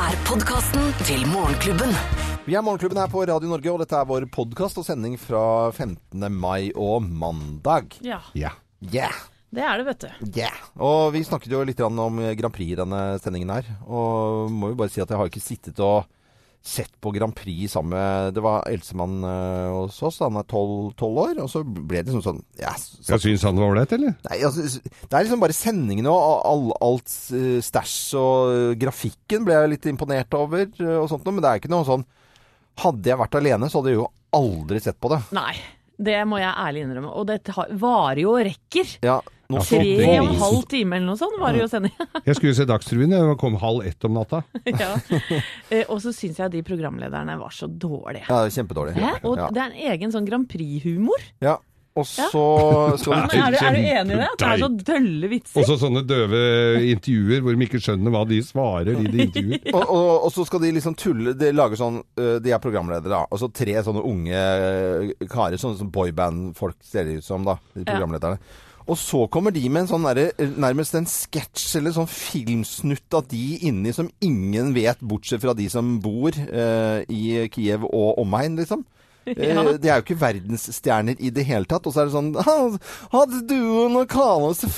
er podkasten til Morgenklubben. Vi er Morgenklubben her på Radio Norge, og dette er vår podkast og sending fra 15. mai og mandag. Ja, Yeah. Yeah! det er det, vet du. Yeah! Og vi snakket jo litt om Grand Prix i denne sendingen her. Og må jo bare si at jeg har ikke sittet og sett på Grand Prix sammen med Det var Elsemann eh, hos oss, han er tolv år. Og så ble det liksom sånn ja, så, Jeg syns han var ålreit, eller? Nei, altså, det er liksom bare sendingene og all, alt uh, stæsj og eh, grafikken ble jeg litt imponert over eh, og sånt noe, men det er ikke noe sånn Hadde jeg vært alene, så hadde jeg jo aldri sett på det. Nei, det må jeg ærlig innrømme. Og det varer jo og rekker. Ja, nå Ja, Tre det og en halv time eller noe sånt var det jo å sende. Jeg skulle se Dagsrevyen, jeg kom halv ett om natta. ja. Eh, Og så syns jeg de programlederne var så dårlige. Ja, kjempedårlige. kjempedårlig. Hæ? Og det er en egen sånn Grand Prix-humor. ja. Og så ja. så Er, du- er du enig i det? At det er så dølle vitser? Og så sånne døve intervjuer hvor de ikke skjønner hva de svarer i de intervjuer. og, og, og så skal de liksom tulle De lager sånn De er programledere, da. Og så tre sånne unge øh, karer, sånne som boyband-folk ser de ut som, da. De Ja. Og så kommer de med en sånn der, Nærmest en sketsj eller sånn filmsnutt av de inni som ingen vet, bortsett fra de som bor eh, i Kiev og omegn, liksom. Eh, Ja. De er jo ikke verdensstjerner i det hele tatt. Og så er det sånn Hadde du noe kanos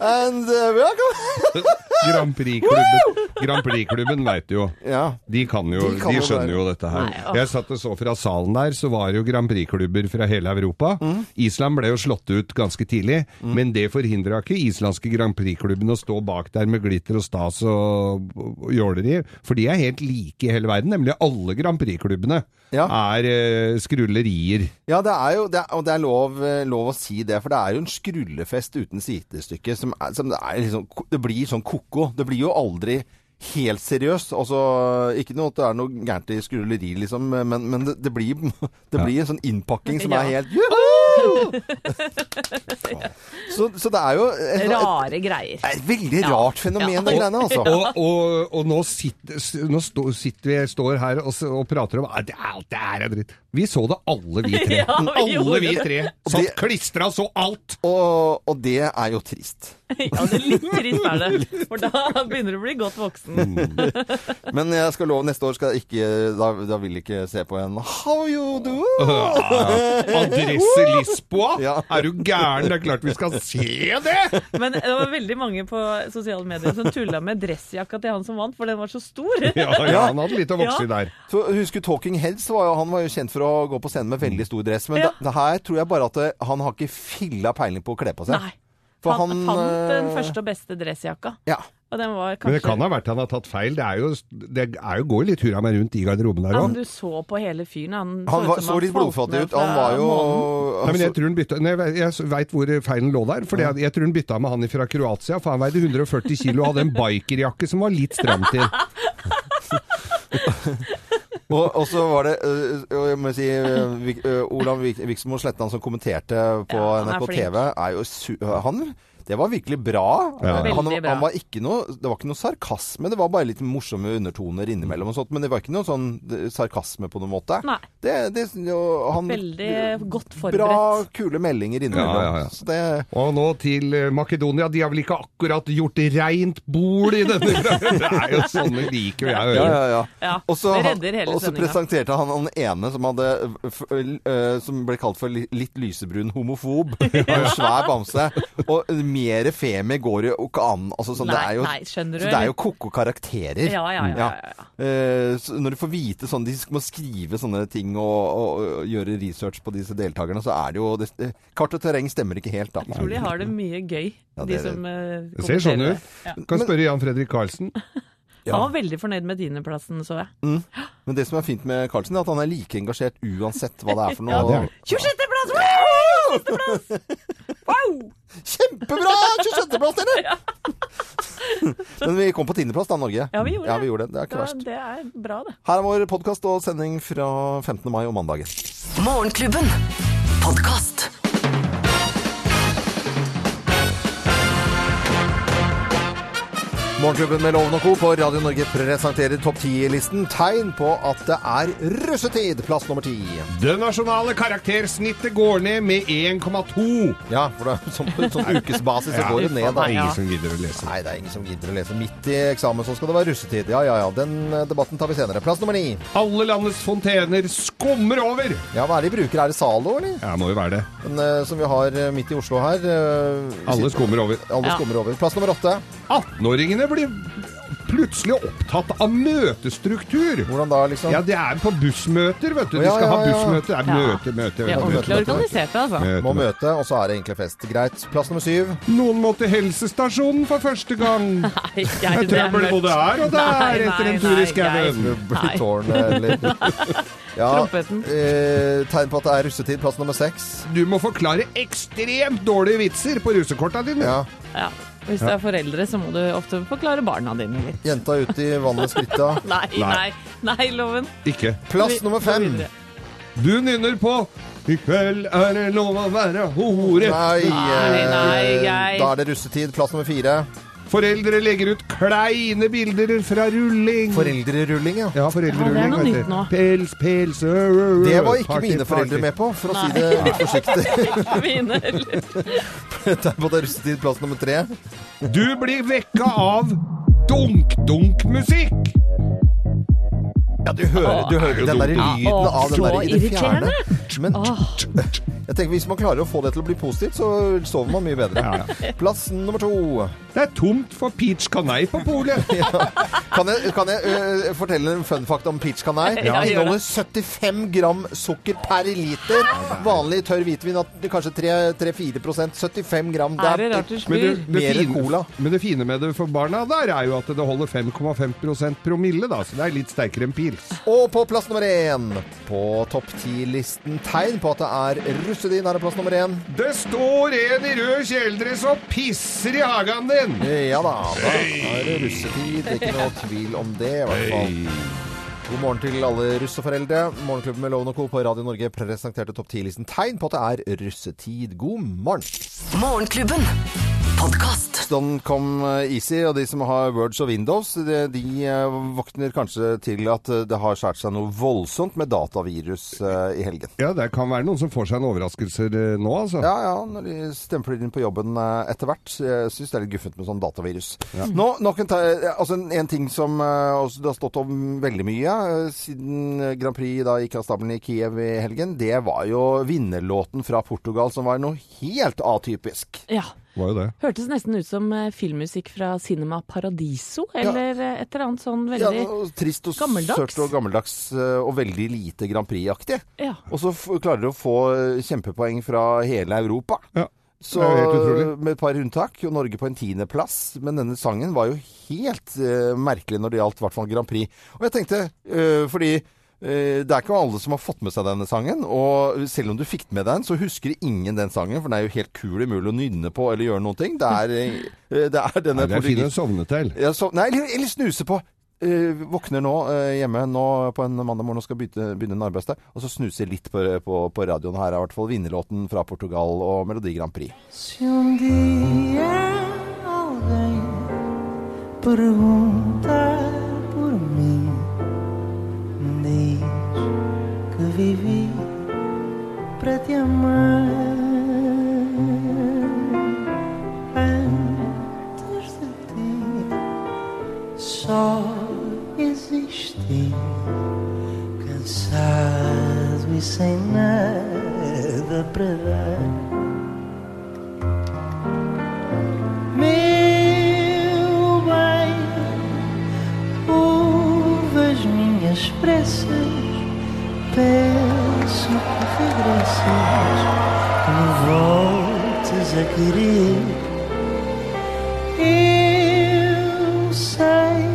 And uh, welcome Grand Prix-klubben Grand Prix-klubben veit jo. Ja. De kan jo, De kan de skjønner jo dette her. Nei, åh. jeg satt og så fra salen der, så var det jo Grand Prix-klubber fra hele Europa. Mm. Island ble jo slått ut ganske tidlig, men det forhindra ikke islandske Grand Prix-klubben å stå bak der med glitter og stas og, og jåleri, for de er helt like i hele verden, nemlig alle Grand Prix-klubbene Ja. er eh, skrullerier. Ja, det er jo det er, Og det er lov, eh, lov å si det, for det er jo en skrullefest uten sidestykke. Som, er, som det, er liksom, det blir sånn ko-ko. Det blir jo aldri helt seriøst. Altså, ikke noe at det er noe gærent i skrulleri, liksom, men, men det, det, blir, det blir en sånn innpakking som er helt Juhu! Så, så det er jo et, et, Rare greier. et veldig rart fenomen, det greiene, altså. Og, og, og nå, sitter, nå stå, sitter vi står her og, og prater om at det er- alt det her er dritt. Vi så det alle vi tre. Ja, vi alle vi tre. Satt klistra så alt. Og, og det er jo trist. Ja, det er litt trist er det. For da begynner du å bli godt voksen. Men jeg skal love, neste år skal jeg ikke Da, da vil jeg ikke se på en How you do? Adresse Lisboa? Ja. Er du gæren? Det er klart vi skal se det! Men det var veldig mange på sosiale medier som tulla med dressjakka til han som vant, for den var så stor. Ja, ja, han hadde litt å vokse i der. Så husker Talking Heads var jo, han var jo kjent for å gå på scenen med veldig stor dress. Men Ja. det, det her tror jeg bare at det, han har ikke filla peiling på å kle på seg. Nei. For Han, han, fant den eh, første og beste dressjakka. Ja. Og den var Men det kan ha vært han har tatt feil. Det er jo, det er jo går jo litt hurra meg rundt i garderoben der òg. du så på hele fyren. Han, Han var, så litt blodfattig ut. Han var jo altså... Nei, men jeg tror hun bytta Nei, jeg veit hvor feilen lå der. For jeg, jeg tror hun bytta med han fra Kroatia. For han veide 140 kilo og hadde en bikerjakke som var litt stram til. og, og så var det øh, jeg må si, øh, Olav Vik- Viksmo Sletland som kommenterte på Ja, NRK flink. TV. Er jo su han det var virkelig bra. Ja. Han, bra. han var ikke noe, det var ikke noe sarkasme, det var bare litt morsomme undertoner innimellom. og sånt, Men det var ikke noe sånn eh, sarkasme på noen måte. Nei. Det, det, jo, han, Veldig godt forberedt. Bra, kule meldinger innimellom. Ja, ja, ja. Så det, Og nå til eh, Makedonia. De har vel ikke akkurat gjort reint bol i denne Det er jo sånne liker jeg å ja, høre. ja, ja. Ja, Og så og presenterte han den ene som hadde f- øh, Som ble kalt for litt lysebrun homofob. En svær bamse. Og mer femi går jo ikke an. Altså, sånn, det Nei, er jo, nei, skjønner du, Så det er jo ko-ko karakterer. Ja, ja, ja. ja, ja. Eh, så når du får vite sånn, de må skrive sånne ting og, og, og gjøre research på disse deltakerne, så er det jo det, eh, Kart og terreng stemmer ikke helt, da. Jeg tror de har det mye gøy, Ja, de som uh, Det ser sånn ut. Ja. Kan spørre Jan Fredrik Karlsen. Han var veldig fornøyd med tiendeplassen, så jeg. Men det som er fint med Carlsen, er at han er like engasjert uansett hva det er for noe. Ja, det er det. 26. plass! Wow! Sisteplass! Wow! Kjempebra! 26.-plass, dere! Men vi kom på tiendeplass da, Norge. Ja, vi gjorde ja, det. vi gjorde det. Det er ikke verst. det er bra, det. Her er vår podkast og sending fra 15. mai og mandagen. Morgenklubben. Podkast. Morgenklubben med Loven og Co. på Radio Norge presenterer topp 10-listen tegn på at det er russetid. Plass nummer ti. Det nasjonale karaktersnittet går ned med 1,2. Ja, for det er sånn, sånn ukesbasis så går det ned. Da. Det er ingen som gidder å lese. Nei, det er ingen som gidder å lese. Midt i eksamen så skal det være russetid. Ja, ja, ja. Den eh, debatten tar vi senere. Plass nummer ni. Alle landets fontener skummer over! Ja, hva er det de bruker? Er det Zalo, eller? Ja, må jo være det. Den eh, som vi har eh, midt i Oslo her. Alle skummer over. Alle skummer over. Plass nummer åtte. 18-åringene blir plutselig opptatt av møtestruktur. Hvordan da, liksom? Ja, det er på bussmøter, vet du. De skal ha ja, ja. bussmøter. Det er Ja. møte, møte. Det er ordentlig organisert, altså. Møte, Må møte. møte, og så er det egentlig fest. Greit. Plass nummer syv. Noen må til helsestasjonen for første gang. Nei, Jeg jeg, tror jeg ble både her og der Nei, etter en tur i skauen. Blir Nei. eller Ja. Eh, tegn på at det er russetid. Plass nummer seks. Du må forklare ekstremt dårlige vitser på russekorta dine. Ja. Ja. Hvis du er foreldre, så må du ofte forklare barna dine litt. Jenta ut i vannet skritta. Nei, nei, nei, Loven. Ikke. Plass nummer fem. Du nynner på I kveld er det lov å være hore. Nei, Nei, eh, nei, Geir. da er det russetid. Plass nummer fire. Foreldre legger ut kleine bilder fra rulling. Foreldrerulling, ja. Ja, foreldrerulling. Ja, det er noe nytt nå. Pels, pels øh, øh, Det var ikke party, mine foreldre party. med på, for å si det litt forsiktig. Ikke mine heller. Tegn på at det er russetid. Plass nummer tre. Du blir vekka av dunk-dunk-musikk. Ja, du hører, du hører den der lyden av den der i det fjerne. Men jeg tenker hvis man klarer å få det til å bli positivt, så sover man mye bedre. Plass nummer to. Det er tomt for peach canai på polet. Kan jeg, kan jeg uh, fortelle en fun fact om peach canai? Ja, Den inneholder 75 gram sukker per liter. Vanlig tørr hvitvin det kanskje 3-4% 75 gram. Er det rart du Men, det, det Mer fine, cola. men det fine med det for barna der er jo at det holder 5,5% promille, da, så det er litt sterkere enn pils. Og på plass nummer én på topp ti-listen tegn på at det er russedin. Her er plass nummer én. Det står en i rød kjeledress og pisser i hagen din! Ja da, da er det russetid. Ikke noe tvil om det, i hvert fall. God morgen til alle russeforeldre. Morgenklubben med Loven og Co. på Radio Norge presenterte topp 10-listen tegn på at det er russetid. God morgen! Morgenklubben. Podkast. Sånn kom eh, Easy, og de som har Words og Windows, de, de eh, våkner kanskje til at eh, det har skåret seg noe voldsomt med datavirus eh, i helgen. Ja, det kan være noen som får seg en overraskelser eh, nå, altså. Ja, ja, når de stempler inn på jobben eh, etter hvert. Jeg syns det er litt guffent med sånn datavirus. Nå, nok en, altså en, ting som eh, også det har stått om veldig mye siden Grand Prix da gikk av stabelen i Kiev i helgen, det var jo vinnerlåten fra Portugal som var noe helt atypisk. Ja. Var jo det. Hørtes nesten ut som eh, filmmusikk fra Cinema Paradiso, eller ja. et eller annet sånn Ja, gammeldags. og trist og Gammeldags. sørt og gammeldags eh, og veldig lite Grand Prix-aktig. Ja. Og så klarer du å få eh, kjempepoeng fra hele Europa. Ja. Så, med et par unntak, og Norge på en tiendeplass. Men denne sangen var jo helt uh, merkelig når det gjaldt i hvert fall Grand Prix. Og jeg tenkte, uh, fordi eh, det er ikke alle som har fått med seg denne sangen. Og selv om du fikk med deg den, så husker ingen den sangen. For den er jo helt kul umulig å nynne på eller gjøre noen ting. Det er, eh, det er denne Nei, det er fin å sovne til. ja, so nei, eller, eller snuse på. Uh, våkner nå uh, hjemme nå på en mandag morgen og skal bytte, begynne en arbeidsdag. Og så snuser litt på, på, på radioen. Her er i hvert fall vinnerlåten fra Portugal og Melodi Grand Prix. Um dia alguém perguntar por mim, diz que vivi para te amar. Antes de ti, só existi cansado e sem nada para dar. Minhas preces, peço que regresses, que me voltes a querer. Eu sei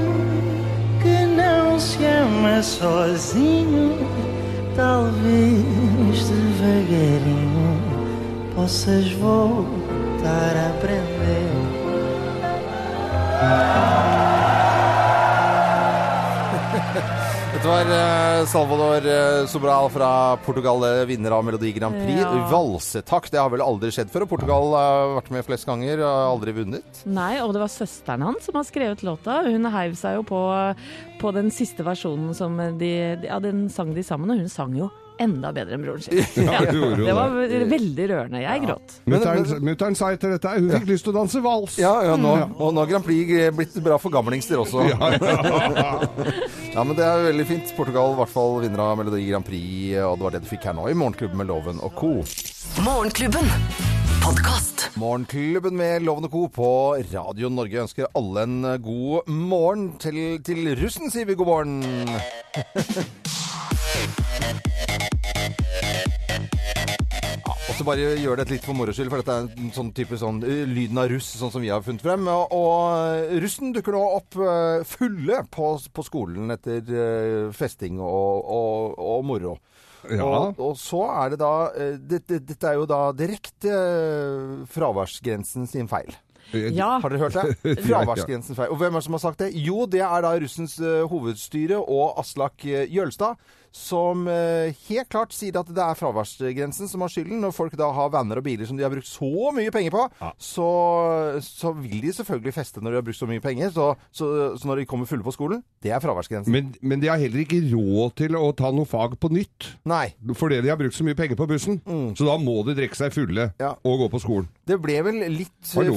que não se ama sozinho, talvez devagarinho possas voltar a aprender. Du var eh, Salvador eh, Sobral fra Portugal, eh, vinner av Melodi Grand Prix. Ja. Valsetakk, det har vel aldri skjedd før. og Portugal har vært med flest ganger og aldri vunnet. Nei, og det var søsteren hans som har skrevet låta. Hun heiv seg jo på, på den siste versjonen som de Ja, den sang de sammen, og hun sang jo enda bedre enn broren sin. Ja, det var veldig rørende. Jeg gråt. Mutter'n mutter'n sa etter dette hun fikk lyst til å danse vals. Ja, ja nå, og nå har Grand Prix blitt bra for gamlingster også. Ja, ja. Ja, men det er veldig fint. Portugal i hvert fall vinner av Melodi Grand Prix, og det var det du fikk her nå i Morgenklubben med Loven og co. Morgenklubben. Morgenklubben med Loven og Co. på Radio Norge ønsker alle en god morgen. Til, til russen sier vi god morgen. så bare gjør det litt for moro skyld, for dette er en sånn type sånn eh, lyden av russ, sånn som vi har funnet frem. Og, og russen dukker nå opp eh, fulle på, på skolen etter eh, festing og, og, og moro. Ja. Og, og så er det da Dette det, det, Dette er jo da direkte eh, fraværsgrensen sin feil. Ja. Har dere hørt det? Fraværsgrensen feil. Og hvem er det som har sagt det? Jo, det er da russens eh, hovedstyre og Aslak eh, Jølstad. Som eh, helt klart sier at det er fraværsgrensen som har skylden. Når folk da har venner og biler som de har brukt så mye penger på, Ja. så, så vil de selvfølgelig feste når de har brukt så mye penger. Så, så, så når de kommer fulle på skolen, det er fraværsgrensen. Men, men de har heller ikke råd til å ta noe fag på nytt. Nei. Fordi de har brukt så mye penger på bussen. Så da må de drikke seg fulle Ja. og gå på skolen. Det ble vel litt Var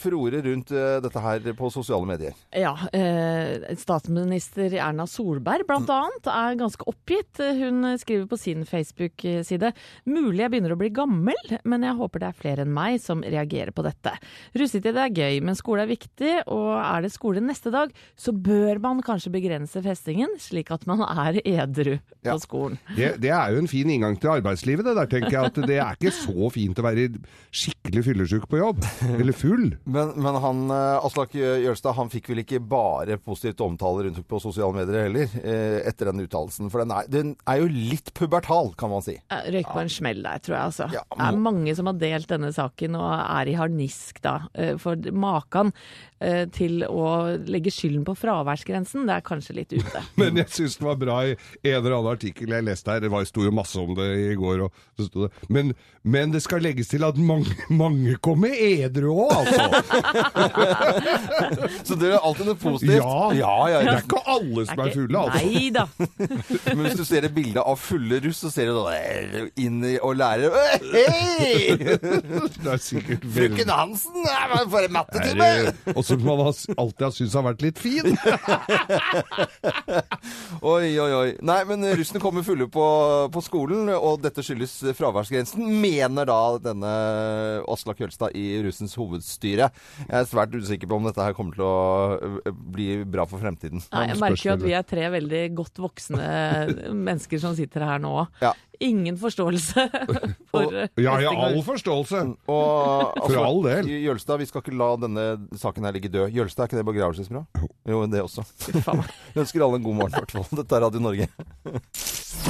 furore rundt uh, dette her på sosiale medier. Ja, eh, statsminister Erna Solberg blant annet er ganske oppgitt. Hun skriver på sin Facebook-side mulig jeg begynner å bli gammel, men jeg håper det er flere enn meg som reagerer på dette. Russetid er gøy, men skole er viktig, og er det skole neste dag, så bør man kanskje begrense festingen, slik at man er edru Ja. på skolen. Det, det er jo en fin inngang til arbeidslivet, det der, tenker jeg. At det er ikke så fint å være skikkelig fyllesyk på jobb. Eller full. Men, men han, eh, Aslak Jølstad han fikk vel ikke bare positivt omtale rundt på sosiale medier heller, eh, etter den uttalelsen. For den er, den er jo litt pubertal, kan man si. Røyk på en smell der, tror jeg. altså. Ja, Det er mange som har delt denne saken og er i harnisk, da. Eh, For makan eh, til å legge skylden på fraværsgrensen, det er kanskje litt ute. Men jeg syns det var bra i en eller annen artikkel jeg leste her, det var- sto jo masse om det i går, og så sto det men, men det skal legges til at mange, mange kommer edru òg, altså. Så det er alltid noe positivt. Ja. ja, ja, Det er ikke alle som er fulle, altså. Nei da. Men hvis du ser et bilde av fulle russ, så ser du da eh, inn i og lærer Hei! Det er sikkert Frøken Hansen! det er For en mattetime! Og som man har, alltid har syntes har vært litt fin. Oi, oi, oi. Nei, men russene kommer fulle på, på skolen, og dette skyldes fraværsgrensen, mener da denne Aslak Kjølstad i russens hovedstyre. Jeg er svært usikker på om dette her kommer til å ø, bli bra for fremtiden. Nei, jeg merker jo at vi er tre veldig godt voksne mennesker som sitter her nå. Ja. Ingen forståelse for og, Ja, ja, festing all forståelse. Og For all del. Jølstad, vi skal ikke la denne saken her ligge død. Jølstad, er ikke det begravelsesbra? Jo, det også. Vi ønsker alle en god morgen, i hvert fall. Dette er Radio Norge.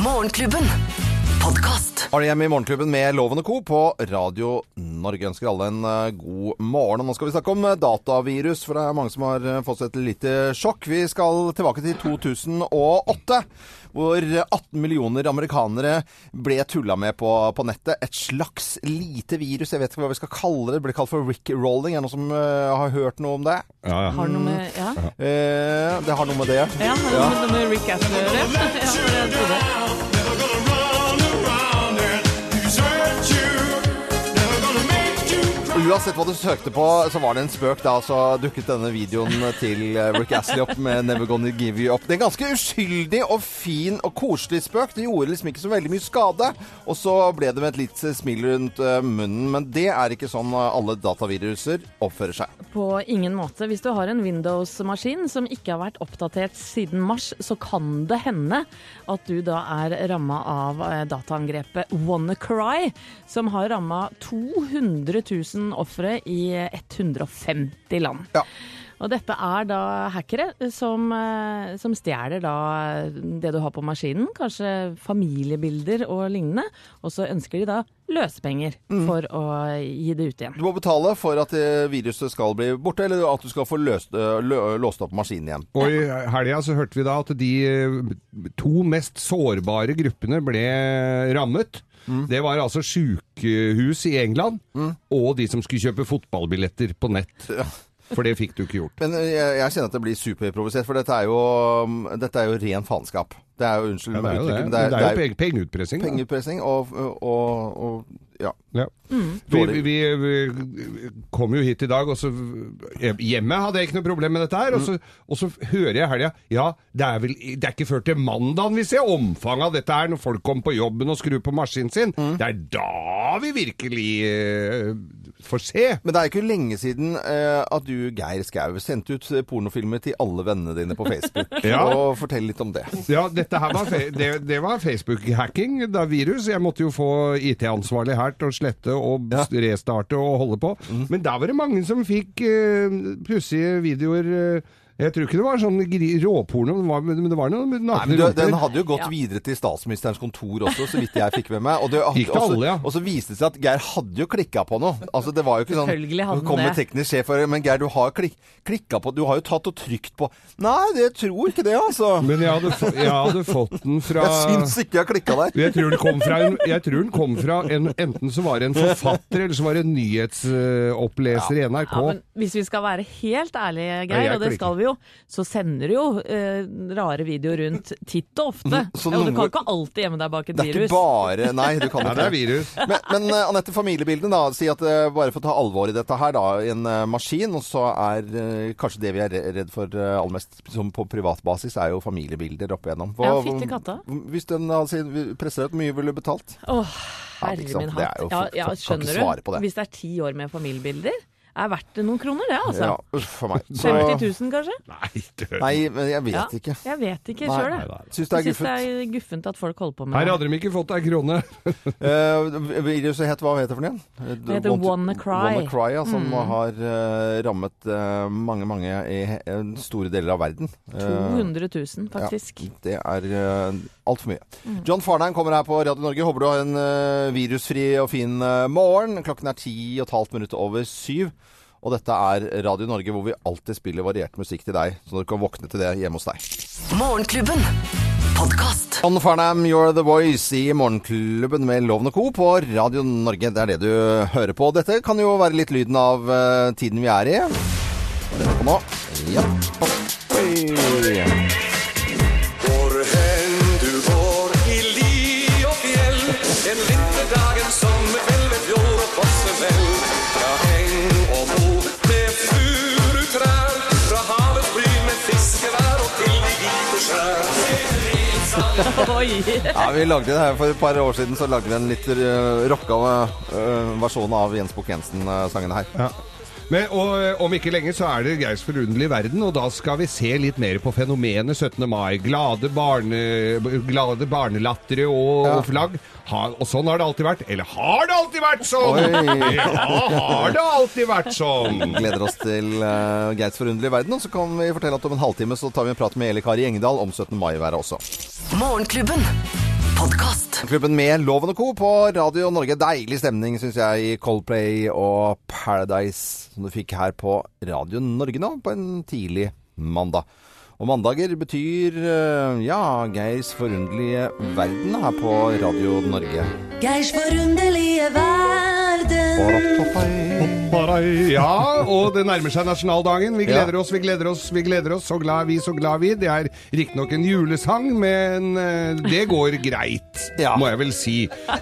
Morgenklubben. Podkast. Arne hjemme i Morgenklubben med Loven og Co. på Radio Norge. Ønsker alle en eh, god morgen. Og nå skal vi snakke om eh, datavirus, for det er mange som har eh, fått seg et lite sjokk. Vi skal tilbake til 2008, hvor 18 millioner amerikanere ble tulla med på, på nettet. Et slags lite virus, jeg vet ikke hva vi skal kalle det. Det ble kalt for Rick-rolling. Er det noen som uh, har hørt noe om det? Ja, ja. Har noe med Ja, Uh, det har noe med det. ja det har det noe med Rick Astley å gjøre? Uansett hva du søkte på, så var det en spøk da, så dukket denne videoen til eh, Rick Astley opp med 'Never Gonna Give You Up'. Det er en ganske uskyldig og fin og koselig spøk. Det gjorde liksom ikke så veldig mye skade. Og så ble det med et litt smil rundt eh, munnen. Men det er ikke sånn eh, alle dataviruser oppfører seg. På ingen måte. Hvis du har en Windows-maskin som ikke har vært oppdatert siden mars, så kan det hende at du da er ramma av dataangrepet WannaCry, som har ramma 200 000 ofre i 150 land. Ja. Og dette er da hackere som, eh, som stjeler da det du har på maskinen, kanskje familiebilder og lignende, og så ønsker de da løsepenger for å gi det ut igjen. Du må betale for at eh, viruset skal bli borte, eller at du skal få løst, eh, lø, låst opp maskinen igjen. Og i helga så hørte vi da at de to mest sårbare gruppene ble rammet. Det var altså sykehus i England, og de som skulle kjøpe fotballbilletter på nett. For det fikk du ikke gjort. Men eh, jeg, jeg kjenner at det blir superprovosert, for dette er jo, mm, dette er jo ren faenskap. Det er jo, unnskyld Ja, det er jo det. uttrykket, men Det er jo penge- pengeutpressing. pengeutpressing og, og, og ja. Ja. Mm. Vi, vi, vi, vi kom jo hit i dag, og så Hjemme hadde jeg ikke noe problem med dette her. Og så, og så hører jeg i helga Ja, det er vel Det er ikke før til mandagen vi ser omfanget av dette her, når folk kommer på jobben og skrur på maskinen sin. Det er da vi virkelig eh, får se. Men det er ikke lenge siden eh, at du, Geir Skau, sendte ut eh, pornofilmer til alle vennene dine på Facebook. Ja. Og fortell litt om det. Ja, dette her var, det, det var Facebook-hacking, da virus. Jeg måtte jo få IT-ansvarlig her til å slette og Ja. restarte og holde på. Men der var det mange som fikk uh, pussige videoer. eh, jeg tror ikke det var sånn råporno, men det var, men det var noen Nei, nakne men du. Den hadde jo gått Ja. videre til statsministerens kontor også, så vidt jeg fikk med meg. Og, det, Gikk til også, alle, ja. og så viste det seg at Geir hadde jo klikka på noe. Altså, det var jo ikke sånn kommer det. teknisk sjef Men Geir, du har klik, klikka på Du har jo tatt og trykt på Nei, det tror ikke det, altså. Men jeg hadde, jeg hadde fått den fra Jeg syns ikke jeg har klikka der. jeg tror, den kom fra en, jeg tror den kom fra en Enten så var det en forfatter, eller så var det en nyhetsoppleser i NRK. Ja, men hvis vi skal være helt ærlige, Geir, og det skal vi jo, så sender du jo eh, rare videoer rundt titt og ofte. så Ja, og du kan ikke alltid gjemme deg bak et virus. Det er ikke bare Nei, du kan Ja, det er virus. Men, men uh, Anette, familiebildene da, si at uh, bare for å ta alvor i dette her da, i en uh, maskin, og så er kanskje det vi er redd for aller mest som på privatbasis, er jo familiebilder opp igjennom. Ja, fytti katta. Hvis den altså, presser ut, mye ville du betalt? Åh, herre ja, min hatt. Ja, ja, skjønner du? Hvis det er ti år med familiebilder, er verdt noen kroner det, altså. Ja, for meg. Så, 50 000 kanskje? Nei, det nei, men jeg vet Ja. ikke. Jeg vet ikke sjøl, jeg. Syns det er syns det er guffent at folk holder på med Her hadde de ikke fått ei krone. Eh, viruset het hva heter det for noe? igjen? Det heter WannaCry. WannaCry, ja, som Mm. har uh, rammet uh, mange, mange i eh, store deler av verden. Eh, 200 000, faktisk. Ja, det er uh, altfor mye. John Farnheim kommer her på Radio Norge. Håper du har en virusfri og fin morgen. Klokken er ti og et halvt minutt over syv. Og dette er Radio Norge, hvor vi alltid spiller variert musikk til deg, så du kan våkne til det hjemme hos deg. Morgenklubben. Podcast. John Farnham, You're the Voice i Morgenklubben med Loven Co. på Radio Norge. Det er det du hører på. Dette kan jo være litt lyden av eh, tiden vi er i. Dette på nå. Ja. Oi. Ja, vi lagde det her For et par år siden så lagde vi en litt uh, rocka eh, versjon av Jens Bukk Jensen-sangene her. Ja. Men, og eh, om ikke lenge så er det Geirs forunderlige verden, og da skal vi se litt mer på fenomenet 17. mai. Glade, barne, glade barnelattere og, Ja. og flagg. Ha, og sånn har det alltid vært. Eller har det alltid vært sånn? Oi. Ja, har det alltid vært sånn? Gleder oss til uh, Geirs forunderlige verden. Og så kan vi fortelle at om en halvtime så tar vi en prat med Eli Kari Engedal om 17. mai-været også. Morgenklubben. Podkast. Klubben med Loven og Co. på Radio Norge. Deilig stemning, syns jeg, i Coldplay og Paradise, som du fikk her på Radio Norge nå, på en tidlig mandag. Og mandager betyr eh, ja, Geirs forunderlige verden her på Radio Norge. Geirs forunderlige verden. Ja, og det nærmer seg nasjonaldagen. Vi gleder oss, vi gleder oss, vi gleder oss. Så glad vi, så glad vi. Det er riktignok en julesang, men det går greit, må jeg vel si.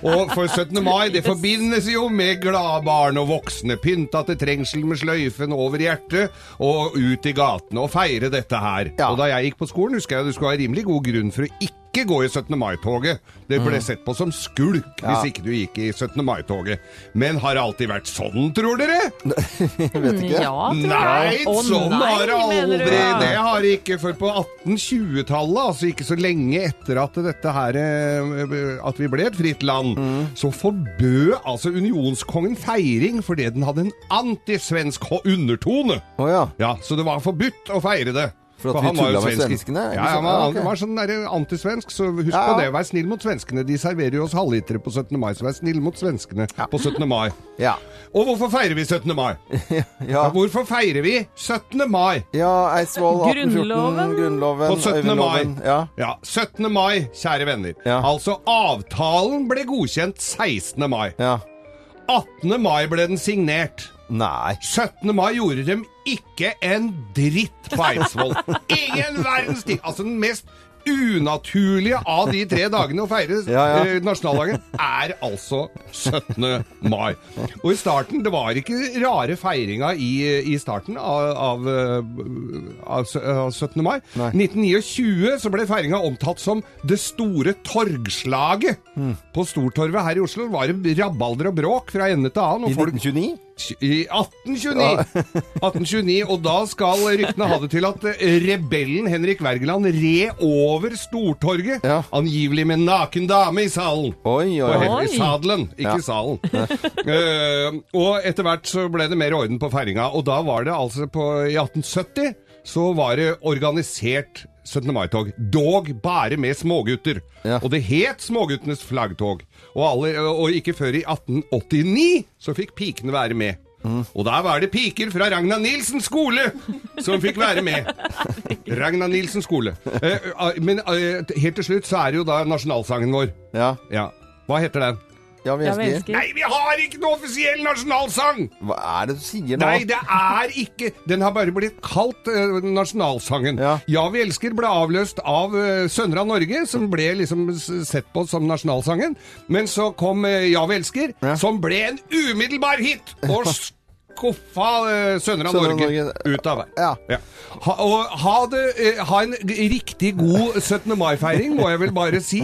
Og for 17. mai, det forbindes jo med glade barn og voksne. Pynta til trengsel med sløyfen over hjertet og ut i gatene og feire dette her. Og da jeg gikk på skolen, husker jeg du skulle ha rimelig god grunn for å ikke gå i 17. mai-toget. Det ble sett på som skulk Mm. Ja. hvis ikke du gikk i 17. mai-toget. Men har det alltid vært sånn, tror dere? Vet ikke. Ja, tror jeg. Nei, Å, sånn nei, har det aldri du? aldri. Det har det ikke. før på 1820-tallet, altså ikke så lenge etter at dette her eh, At vi ble et fritt land, Mm. så forbød altså unionskongen feiring fordi den hadde en antisvensk undertone. Oh, ja. Ja, Så det var forbudt å feire det. For at For vi han var jo tulla med svensk. svenskene? Ja, ja, men han var sånn der antisvensk, så husk Ja, på det. Vær snill mot svenskene. De serverer jo oss halvlitere på 17. mai, så vær snill mot svenskene på 17. mai. Ja. Og hvorfor feirer vi 17. mai? Ja. Ja, hvorfor feirer vi 17. mai? ja, Eidsvoll 1814, Grunnloven. På 17. Øyvindloven. Ja. Ja, 17. mai, kjære venner. Ja. Altså, avtalen ble godkjent 16. mai. ja. 18. mai ble den signert. Nei. 17. mai gjorde dem ikke en dritt på Eidsvoll. Ingen verdens ting. Altså den mest unaturlige av de tre dagene å feire Ja, ja. eh, nasjonaldagen er altså 17. mai. Og i starten, det var ikke rare feiringa i, i starten av, av, eh, av, av 17. mai. Nei. 1929 så ble feiringa omtalt som det store torgslaget. Mm. På Stortorvet her i Oslo var det rabalder og bråk fra ende til annen. I Og folk 1929? I 1829. 1829, Og da skal ryktene ha det til at eh, rebellen Henrik Wergeland red over Stortorget. Ja. Angivelig med naken dame i salen. Oi, oi, På oi. Sadelen, ikke Ja. salen. uh, og etter hvert så ble det mer orden på feiringa. Og da var det altså på, I 1870 så var det organisert 17. mai-tog. Dog bare med smågutter. Ja. Og det het Småguttenes flaggtog. Og, alle, og ikke før i 1889 så fikk pikene være med. Og der var det piker fra Ragna Nilsen skole som fikk være med. Ragna Nilsen skole. Eh, eh, men eh, helt til slutt så er det jo da nasjonalsangen vår. Ja. Ja. Hva heter den? Ja, vi elsker. elsker. Nei, vi har ikke noe offisiell nasjonalsang! Hva er det du sier nå? Nei, det er ikke Den har bare blitt kalt uh, nasjonalsangen. Ja. vi elsker ble avløst av uh, Sønner av Norge, som ble liksom sett på som nasjonalsangen. Men så kom uh, Ja, vi elsker, Ja. som ble en umiddelbar hit! Og skuffa uh, Sønner av Sønner Norge, Norge. ut av vei. Ja. Ha, og ha, det, eh, ha en riktig god 17. mai-feiring, må jeg vel bare si.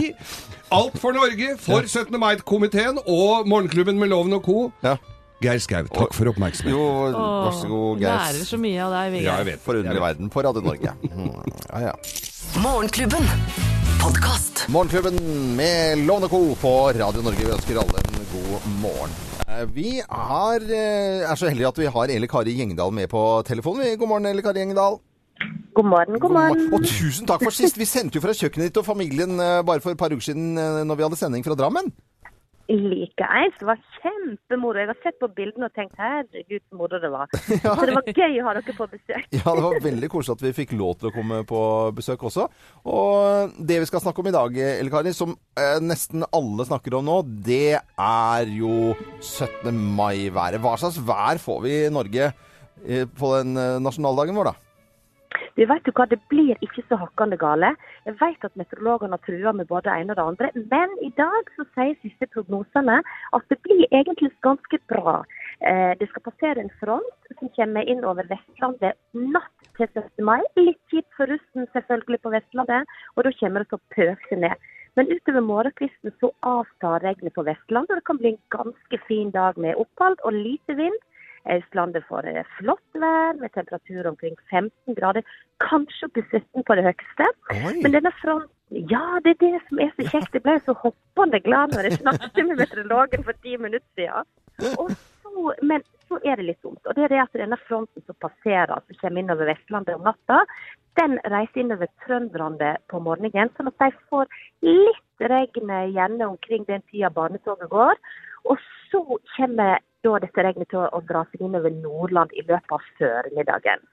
Alt for Norge, for 17. mai-komiteen og Morgenklubben med Loven og co. Ja. Geir Skau, takk for oppmerksomheten. Jo, vær så god, Lærer Geir. så mye av deg, Vegard. Ja, jeg vet. Forunderlig verden på Radio Norge. Mm. Ja, ja. Morgenklubben. Podkast. Morgenklubben med Lovende Co. på Radio Norge. Vi ønsker alle en god morgen. Eh, Vi har, eh, er så heldige at vi har Eli Kari Gjengdal med på telefonen. God morgen, Eli Kari Gjengdal. God morgen, god morgen. Og tusen takk for sist. Vi sendte jo fra kjøkkenet ditt og familien eh, bare for et par uker siden eh, når vi hadde sending fra Drammen. Likeens. Det var kjempemoro. Jeg har sett på bildene og tenkt herregud så moro det var. Så det var gøy å ha dere på besøk. Ja, det var veldig koselig at vi fikk lov til å komme på besøk også. Og det vi skal snakke om i dag, Elle Kari, som eh, nesten alle snakker om nå, det er jo 17. mai-været. Hva slags vær får vi i Norge på den nasjonaldagen vår, da? Du vet jo hva, Det blir ikke så hakkande gale. Jeg vet at meteorologene har trua med både det ene og det andre, men i dag så sier siste prognosene at det blir egentlig ganske bra. Eh, det skal passere en front som kommer inn over Vestlandet natt til 17. mai. Litt kjipt for russen selvfølgelig på Vestlandet, og da kommer det til å pøse ned. Men utover morgenkvisten så avtar regnet på Vestlandet, og det kan bli en ganske fin dag med opphold og lite vind. Østlandet får eh, flott vær med temperatur omkring 15 grader, kanskje opp til 17 på det høyeste. Oi. Men denne fronten, ja, det er det som er så kjekt. Jeg ble så hoppende glad når jeg snakket med meteorologen for ti minutter siden. Og så, men så er det litt dumt. Og det er det at denne fronten som passerer, som kommer innover Vestlandet om natta, den reiser innover trønderne på morgenen, sånn at de får litt regn gjerne omkring den tida barnetoget går. Og så kommer da dette regnet til å dra seg innover Nordland i løpet av førmiddagen.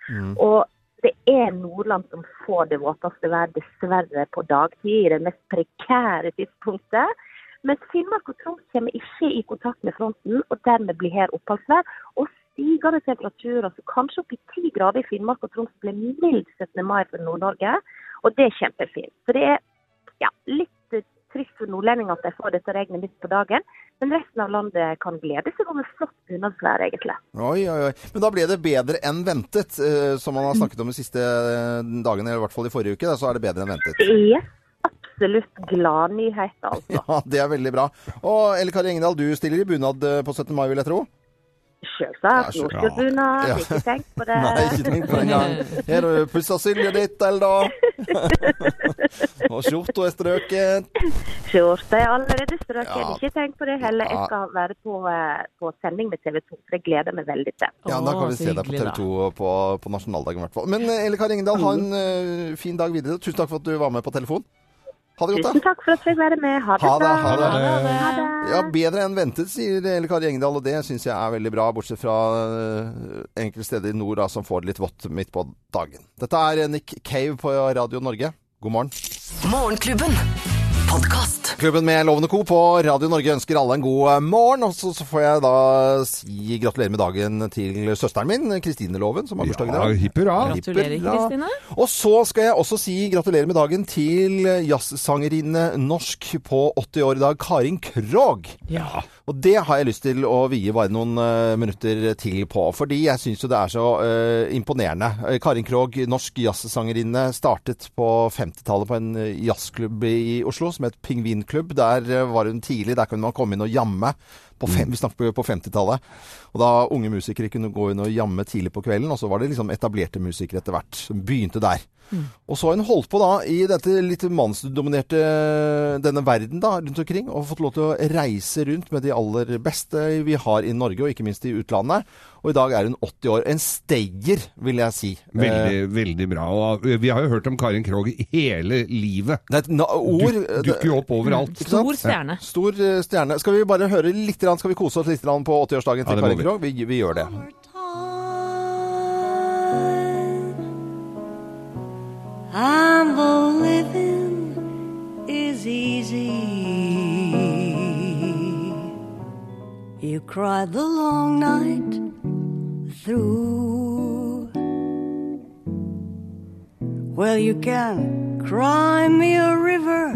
Og det er Nordland som får det våteste været, dessverre på dagtid, i det mest prekære tidspunktet. Mens Finnmark og Troms kommer ikke i kontakt med fronten, og dermed blir her oppholdsvær. Og stigende temperaturer, så kanskje opp i 10 grader i Finnmark og Troms blir mild 17. mai for Nord-Norge. Og det er kjempefint. Så det er ja, litt trist for nordlendinger at de får dette regnet midt på dagen. Men resten av landet kan glede seg over flott bunadsvær, egentlig. Oi, oi, oi. Men da ble det bedre enn ventet, eh, som man har snakket om de siste eh, dagene, eller i hvert fall i forrige uke. Så er det bedre enn ventet. Er absolutt gladnyheter, altså. Ja, det er veldig bra. Og Elle Kari Engedal, du stiller i bunad eh, på 17. mai, vil jeg tro? Selvsagt. Ja, Nordfjordbunad, Ja. ikke tenk på det. Nei, ikke tenk på det engang. Har du pussa sylja ditt, eller da? Og skjorta er strøket. Skjorta er allerede strøket. Ja. Ikke tenk på det heller. Jeg skal være på, eh, på sending med TV 2, for det gleder meg veldig til. Ja, da kan vi se deg på TV 2 på, på nasjonaldagen i hvert fall. Men eh, Elle Kari Engdahl, ha en eh, fin dag videre. Tusen takk for at du var med på telefon. Ha det godt, da. Tusen takk for at jeg fikk være med. Ha det Ha det, bra. ha det. Ha det. Ja, bedre enn ventet, sier Elle Kari Engdahl, og det syns jeg er veldig bra. Bortsett fra eh, enkelte steder i nord da, som får det litt vått midt på dagen. Dette er Nick Cave på Radio Norge. God morgen. Morgenklubben. Podkast. Klubben med Lovende Co. på Radio Norge ønsker alle en god eh, morgen. Og så, så får jeg da si gratulerer med dagen til søsteren min, Kristine Loven, som har bursdag i Ja, dag. hipp hurra. Gratulerer, Kristine. Og så skal jeg også si gratulerer med dagen til jazzsangerinne norsk på 80 år i dag, Karin Krogh. Ja. Og det har jeg lyst til å vie bare noen eh, minutter til på, fordi jeg syns jo det er så uh, imponerende. Eh, Karin Krogh, norsk jazzsangerinne, startet på 50-tallet på en jazzklubb i Oslo som het Pingvinklubb. Der var hun tidlig, der kunne man komme inn og jamme. På fem, vi snakker på 50-tallet. Og da unge musikere kunne gå inn og jamme tidlig på kvelden, og så var det liksom etablerte musikere etter hvert som begynte der. Og så har hun holdt på da i dette litt mannsdominerte denne verden da rundt omkring, og fått lov til å reise rundt med de aller beste vi har i Norge, og ikke minst i utlandet. Og i dag er hun 80 år. En stayer, vil jeg si. Eh, Veldig, veldig bra. Og vi har jo hørt om Karin Krogh hele livet. det er na ord du, dukker jo opp overalt. Ikke? Stor stjerne. Stor eh, stjerne. Skal vi bare høre litt, grann, skal vi kose oss litt grann på 80-årsdagen til ja, Karin. Krogh? Vi, vi gjør det. And the living is easy. You cried the long night through. Well, you can cry me a river.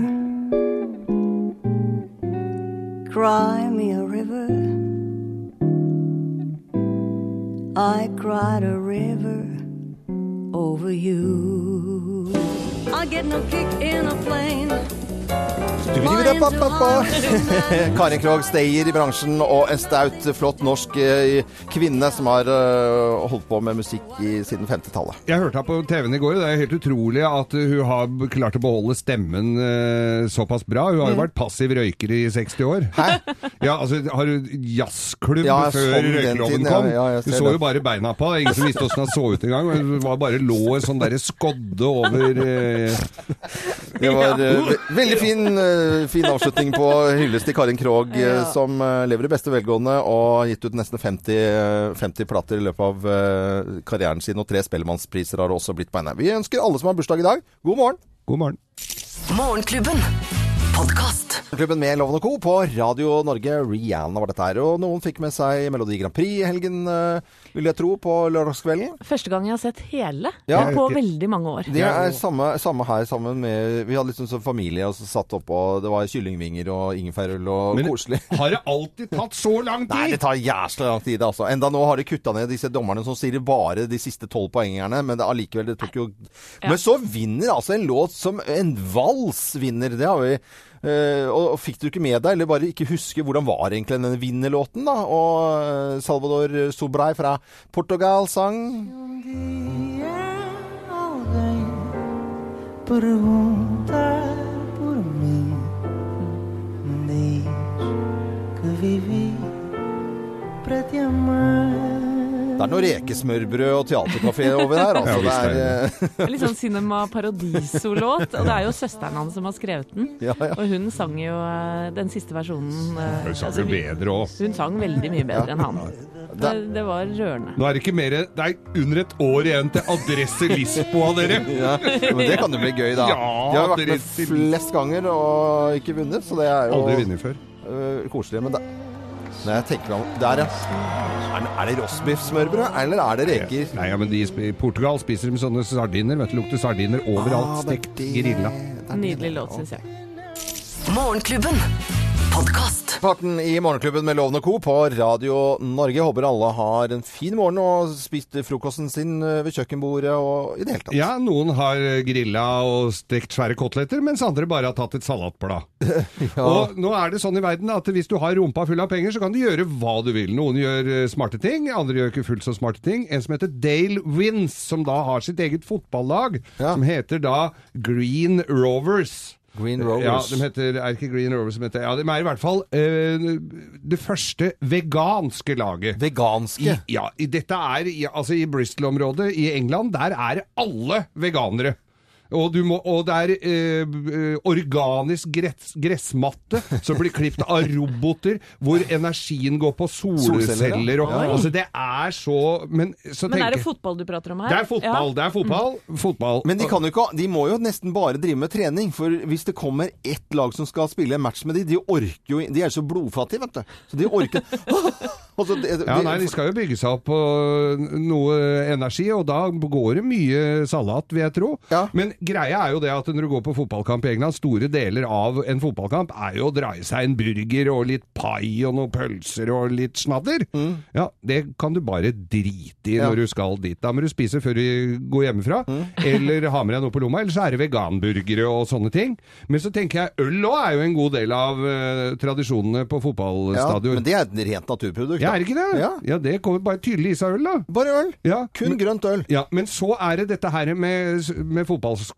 Cry me a river. I cried a river over you. I get no kick in a plane. Karin Krogh, stayer i bransjen, og en staut, flott norsk eh, kvinne som har eh, holdt på med musikk i, siden 50-tallet. Jeg hørte henne på TV-en i går, det er helt utrolig at hun har klart å beholde stemmen eh, såpass bra. Hun har jo vært passiv røyker i 60 år. Hæ? Ja, altså, har du jazzklubb Ja, før sånn røykeloven kom? ja, ja, du så det. jo bare beina på, er ingen som visste åssen hun så ut engang. Hun var bare lå sånn derre skodde over eh, Det var ve veldig fin, fin avslutning på hyllest til Karin Krogh, eh, Ja. som eh, lever i beste velgående og har gitt ut nesten 50, eh, 50 plater i løpet av eh, karrieren sin, og tre Spellemannspriser har det også blitt på henne. Vi ønsker alle som har bursdag i dag, god morgen! God morgen. Morgenklubben. Podkast. Klubben med Loven og Co. på Radio Norge. Rihanna var dette her. Og noen fikk med seg Melodi Grand Prix i helgen, eh, vil jeg tro, på lørdagskvelden. Første gang jeg har sett hele Ja. på veldig mange år. Det er samme, samme her, sammen med Vi hadde liksom sånn familie og så satt oppå Det var kyllingvinger og ingefærøl og Men- koselig. Har det alltid tatt så lang tid? Nei, det tar jæsla lang tid, altså. Enda nå har de kutta ned disse dommerne som sier bare de siste tolv poengerne, men det allikevel, det tok jo Men så vinner altså en låt som en vals vinner. Det har vi og, og fikk du ikke med deg, eller bare ikke huske hvordan var egentlig denne vinnerlåten? Og eh, Salvador Sobrai fra Portugal sang perguntar. Det er noe rekesmørbrød og teaterkafé over her, altså. Ja, det er, er Litt sånn Cinema Paradiso-låt. Og det er jo søsteren hans som har skrevet den. ja, ja. Og hun sang jo eh, den siste versjonen eh, Hun sang altså, jo bedre òg. Hun sang veldig mye bedre enn han. Det, det var rørende. Nå er det ikke mer Det er under et år igjen til Adresse Lisboa, dere! Ja, men det kan jo bli gøy, da. Ja, De har vært med flest ganger og ikke vunnet, så det er jo Aldri vunnet før. Uh, koselig. Men det, når jeg tenker om Der, ja. Er, er det rostbiffsmørbrød, eller er det reker? Nei, ja, men de, I Portugal spiser de sånne sardiner. Vet du, lukter sardiner overalt. Ah, Stekt, grilla. Er. Nydelig låt, syns jeg. Morgenklubben. Podkast. Farten i Morgenklubben med Lovende Co. på Radio Norge. Håper alle har en fin morgen og spist frokosten sin ved kjøkkenbordet og i det hele tatt. Ja, noen har grilla og stekt svære koteletter, mens andre bare har tatt et salatblad. Og nå er det sånn i verden at hvis du har rumpa full av penger, så kan du gjøre hva du vil. Noen gjør eh, smarte ting, andre gjør ikke fullt så smarte ting. En som heter Dale Wins, som da har sitt eget fotballag, Ja. som heter da Green Rovers. Green Rovers. Ja, de heter, er ikke Green Rovers som heter Ja, de er i hvert fall eh, det første veganske laget. Veganske. I, ja, i, dette er i, altså i Bristol-området i England, der er alle veganere. Og, du må, og det er eh, organisk gress, gressmatte som blir klippet av roboter, hvor energien går på Solceller, solceller. ja. Og, altså det er så Men, så Men er det fotball du prater om her? Det er fotball, Ja. det er fotball. fotball. Men de, kan jo ikke, de må jo nesten bare drive med trening, for hvis det kommer ett lag som skal spille en match med de, de orker jo De er så blodfattige, vet du. Så de orker altså, de, de, Ja, nei, De skal jo bygge seg opp på noe energi, og da går det mye salat, vil jeg tro. Ja. Men greia er jo det at når du går på fotballkamp i England, store deler av en fotballkamp er jo å dra i seg en burger og litt pai og noen pølser og litt snadder. Ja, Det kan du bare drite i Mm. Ja. når du skal dit. Da må du spise før du går hjemmefra, Mm. eller ha med deg noe på lomma, eller så er det veganburgere og sånne ting. Men så tenker jeg øl òg er jo en god del av uh, tradisjonene på fotballstadion. ja. Men det er et rent naturprodukt. Ja, er det ikke det? Ja. Ja, det kommer bare tydelig i seg øl, da. Bare øl. Ja, Kun men, grønt øl. ja, men så er det dette her med, med fotballskoa.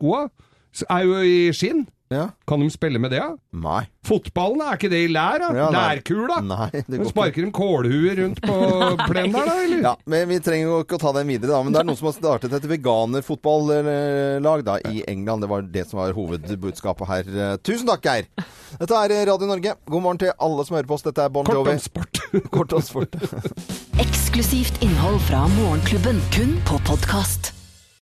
Så Er jo i skinn. Ja. Kan de spille med det? da? Nei. Fotballen, er ikke det i lær? da? Ja. Lærkula? Nei, det går. Sparker de kålhuer rundt på plenen der, da? eller? Ja, men Vi trenger jo ikke å ta den videre, da. Men det er noen som har startet et veganerfotballag da, i England. Det var det som var hovedbudskapet her. Tusen takk, Geir. Dette er Radio Norge. God morgen til alle som hører på oss. Dette er Bon Kort om sport. Kort om sport. Eksklusivt innhold fra Morgenklubben, kun på podkast.